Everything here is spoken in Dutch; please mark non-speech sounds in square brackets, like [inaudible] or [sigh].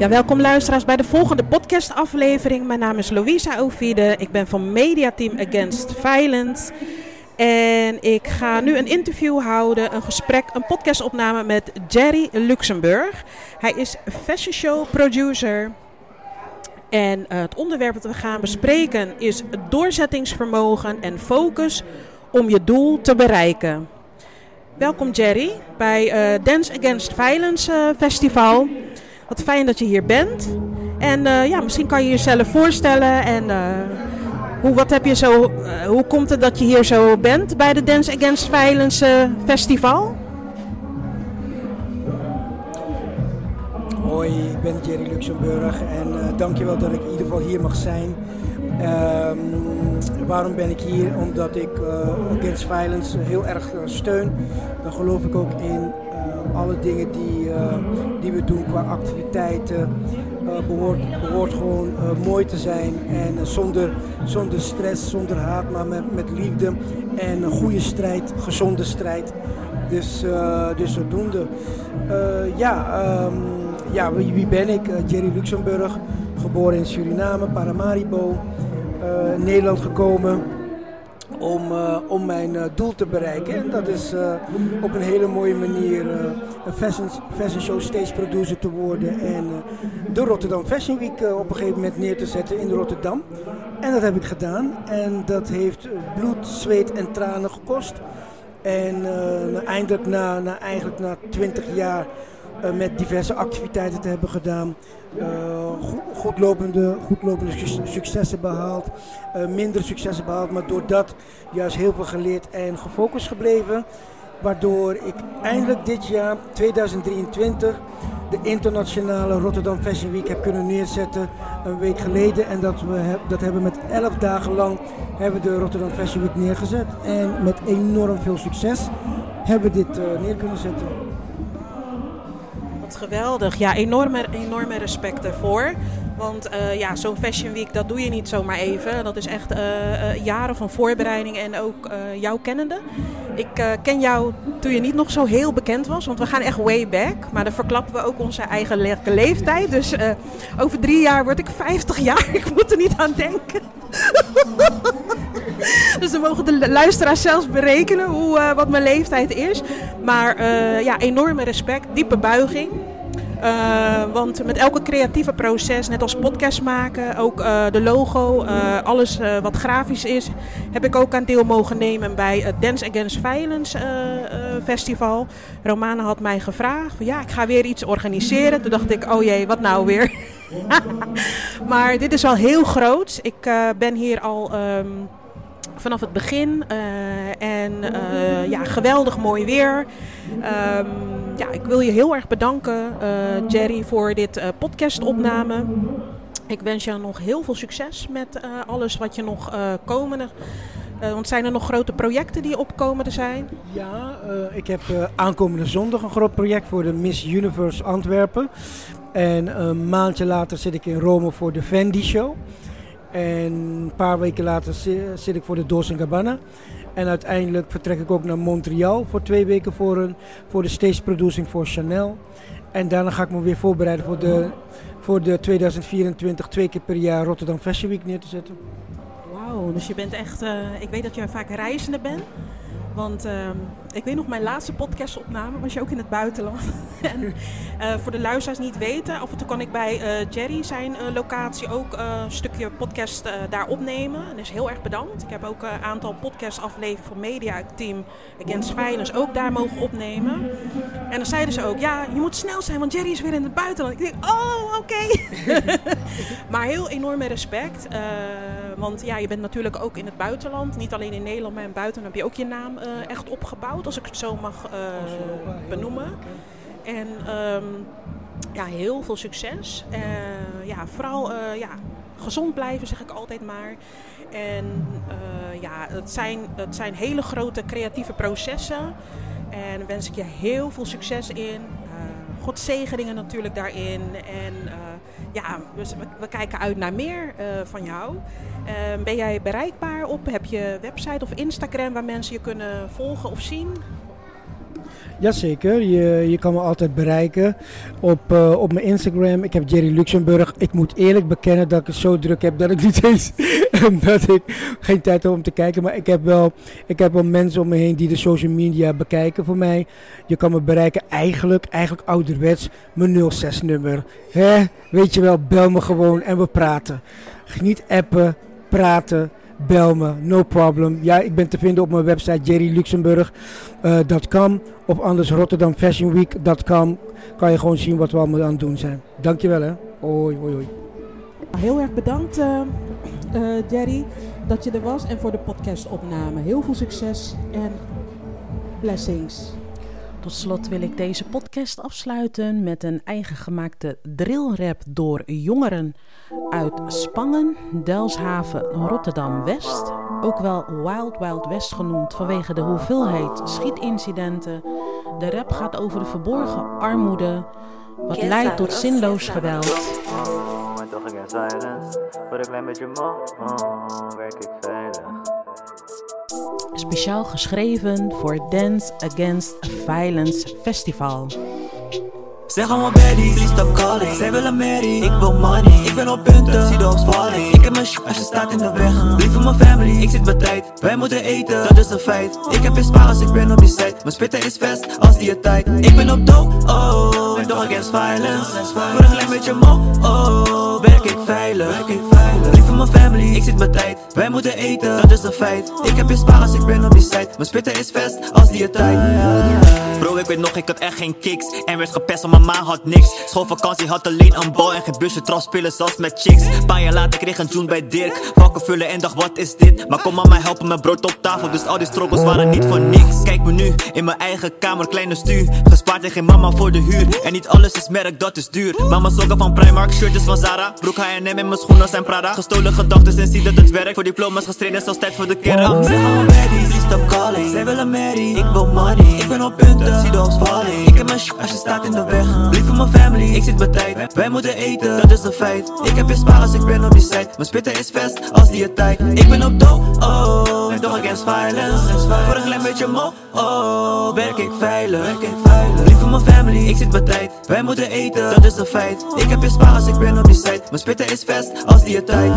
Ja, welkom luisteraars bij de volgende podcastaflevering. Mijn naam is Louisa Ovide. Ik ben van Mediateam Against Violence. En ik ga nu een interview houden, een gesprek, een podcastopname met Jerry Luxemburg. Hij is fashion show producer. En uh, het onderwerp dat we gaan bespreken is doorzettingsvermogen en focus om je doel te bereiken. Welkom Jerry bij uh, Dance Against Violence uh, Festival. Wat fijn dat je hier bent. En uh, ja, misschien kan je jezelf voorstellen en hoe, wat heb je zo, hoe komt het dat je hier zo bent bij de Dance Against Violence Festival? Hoi, ik ben Jerry Luxemburg en dankjewel dat ik in ieder geval hier mag zijn. Um, waarom ben ik hier? Omdat ik Against Violence heel erg steun. Dan geloof ik ook in alle dingen die, die we doen qua activiteiten. behoort, behoort gewoon mooi te zijn en zonder, zonder stress, zonder haat, maar met, met liefde en een goede strijd, gezonde strijd. Dus, dus zodoende. ja, um, ja, wie, wie ben ik? Jerry Luxemburg, geboren in Suriname, Paramaribo uh, Nederland gekomen om, uh, om mijn uh, doel te bereiken. En dat is op een hele mooie manier een fashion, fashion show stage producer te worden en de Rotterdam Fashion Week op een gegeven moment neer te zetten in Rotterdam. En dat heb ik gedaan en dat heeft bloed, zweet en tranen gekost. En eindelijk na, na, eigenlijk na 20 jaar met diverse activiteiten te hebben gedaan, uh, goedlopende, goedlopende successen behaald, uh, minder successen behaald, maar door dat juist heel veel geleerd en gefocust gebleven. Waardoor ik eindelijk dit jaar, 2023, de internationale Rotterdam Fashion Week heb kunnen neerzetten een week geleden. En dat we dat hebben met 11 dagen lang hebben de Rotterdam Fashion Week neergezet. En met enorm veel succes hebben we dit neer kunnen zetten geweldig. Ja, enorme, enorme respect ervoor. Want uh, ja, zo'n Fashion Week, dat doe je niet zomaar even. Dat is echt uh, uh, jaren van voorbereiding en ook jouw kennende. Ik ken jou toen je niet nog zo heel bekend was, want we gaan echt way back. Maar dan verklappen we ook onze eigen le leeftijd. Dus over drie jaar word ik 50 jaar. [laughs] Ik moet er niet aan denken. [laughs] [laughs] dus dan mogen de luisteraars zelfs berekenen hoe, wat mijn leeftijd is. Maar ja, enorme respect, diepe buiging. Uh, want met elke creatieve proces, net als podcast maken, ook de logo, alles wat grafisch is, heb ik ook aan deel mogen nemen bij het Dance Against Violence Festival. Romana had mij gevraagd, ja, ik ga weer iets organiseren. Toen dacht ik, oh jee, wat nou weer? [laughs] maar dit is wel heel groot. Ik ben hier al... Um, vanaf het begin. Uh, en uh, ja, geweldig mooi weer. Um, ja, ik wil je heel erg bedanken, uh, Jerry, voor dit podcastopname. Ik wens je nog heel veel succes met alles wat je nog komende. want zijn er nog grote projecten die opkomende zijn? Ja, ik heb aankomende zondag een groot project voor de Miss Universe Antwerpen. En een maandje later zit ik in Rome voor de Fendi Show. En een paar weken later zit ik voor de Dolce Gabbana. En uiteindelijk vertrek ik ook naar Montreal voor twee weken voor, een, voor de stage producing voor Chanel. En daarna ga ik me weer voorbereiden voor de, voor de 2024 twee keer per jaar Rotterdam Fashion Week neer te zetten. Wauw, dus je bent echt, uh, ik weet dat je vaak reizende bent. Want uh, ik weet nog, mijn laatste podcastopname was je ook in het buitenland. [laughs] en uh, voor de luisteraars niet weten, af en toe kan ik bij uh, Jerry zijn uh, locatie ook een stukje podcast daar opnemen. Dus heel erg bedankt. Ik heb ook een aantal podcastafleveringen voor Media Team Against Violence ook daar mogen opnemen. En dan zeiden ze ook, ja, je moet snel zijn, want Jerry is weer in het buitenland. Ik denk, oh, oké. [laughs] Maar heel enorme respect. Want ja, je bent natuurlijk ook in het buitenland. Niet alleen in Nederland, maar in het buitenland heb je ook je naam echt opgebouwd als ik het zo mag uh, benoemen. En um, ja, heel veel succes. Uh, ja, vooral uh, ja, gezond blijven, zeg ik altijd maar. En ja, het zijn, het zijn hele grote creatieve processen. En daar wens ik je heel veel succes in. God zegeningen natuurlijk daarin. En ja, dus we, kijken uit naar meer van jou. Uh, ben jij bereikbaar op? Heb je website of Instagram waar mensen je kunnen volgen of zien? Jazeker, je, je kan me altijd bereiken op, uh, op mijn Instagram. Ik heb Jerry Luxemburg. Ik moet eerlijk bekennen dat ik het zo druk heb dat ik niet eens [laughs] dat ik geen tijd heb om te kijken. Maar ik heb, wel, ik heb wel mensen om me heen die de social media bekijken voor mij. Je kan me bereiken eigenlijk, eigenlijk ouderwets, mijn 06 nummer. Hè? Weet je wel, bel me gewoon en we praten. Niet appen, praten bel me, no problem. Ja, ik ben te vinden op mijn website jerryluxemburg.com uh, of anders rotterdamfashionweek.com. Kan je gewoon zien wat we allemaal aan het doen zijn. Dankjewel hè. Hoi, hoi, hoi. Heel erg bedankt uh, Jerry dat je er was en voor de podcastopname. Heel veel succes en blessings. Tot slot wil ik deze podcast afsluiten met een eigen gemaakte drillrap door jongeren uit Spangen, Delshaven, Rotterdam-West. Ook wel Wild Wild West genoemd vanwege de hoeveelheid schietincidenten. De rap gaat over de verborgen armoede, wat leidt tot zinloos geweld. Toch ik silence, voor een klein beetje werk ik veilig. Speciaal geschreven voor Dance Against Violence Festival. Zeg allemaal Betty, please stop calling. Zij willen Mary, ik wil money. Ik ben op punten, zie de opsparing Ik heb mijn shit als je staat in de weg. Lief voor mijn family, ik zit bij tijd Wij moeten eten, dat is een feit. Ik heb in als ik ben op die site Mijn spitten is vast, als die het tijd. Ik ben op dope, oh En toch against violence. Voor een klein beetje mo, oh Werk ik veilig, mijn family, ik zit bij tijd Wij moeten eten, dat is een feit Ik heb in als ik ben op die site Mijn spitten is vast, als die het tijd Bro, ik weet nog, ik had echt geen kicks En werd gepest om mijn ma had niks. Schoolvakantie had alleen een bal en geen busje. Trouw spelen zelfs met chicks. Paar jaar later kreeg een tune bij Dirk. Vakken vullen en dacht, wat is dit? Maar kom mama helpen mijn brood op tafel. Dus al die struggles waren niet voor niks. Kijk me nu in mijn eigen kamer, kleine stuur. Gespaard en geen mama voor de huur. En niet alles is merk, dat is duur. Mama sokken van Primark, shirtjes van Zara. Broek H&M en mijn schoenen zijn Prada. Gestolen gedachten en zie dat het werkt. Voor diploma's gestreden, is zelfs tijd voor de kerk. Calling. Zij willen Mary, ik wil money. Ik ben op punten, zie de opsparing. Ik heb mijn sh als je staat in de weg. Lief voor mijn family, ik zit bij tijd. Wij moeten eten, dat is een feit. Ik heb in als ik ben op die site. Mijn spitten is vast, als die het tijd. Ik ben op dope, oh toch against violence. Voor een klein beetje mo, oh Werk ik veilig, werk ik veilig. Lief voor mijn family, ik zit bij tijd. Wij moeten eten, dat is een feit. Ik heb in als ik ben op die site. Mijn spitten is vast, als die het tijd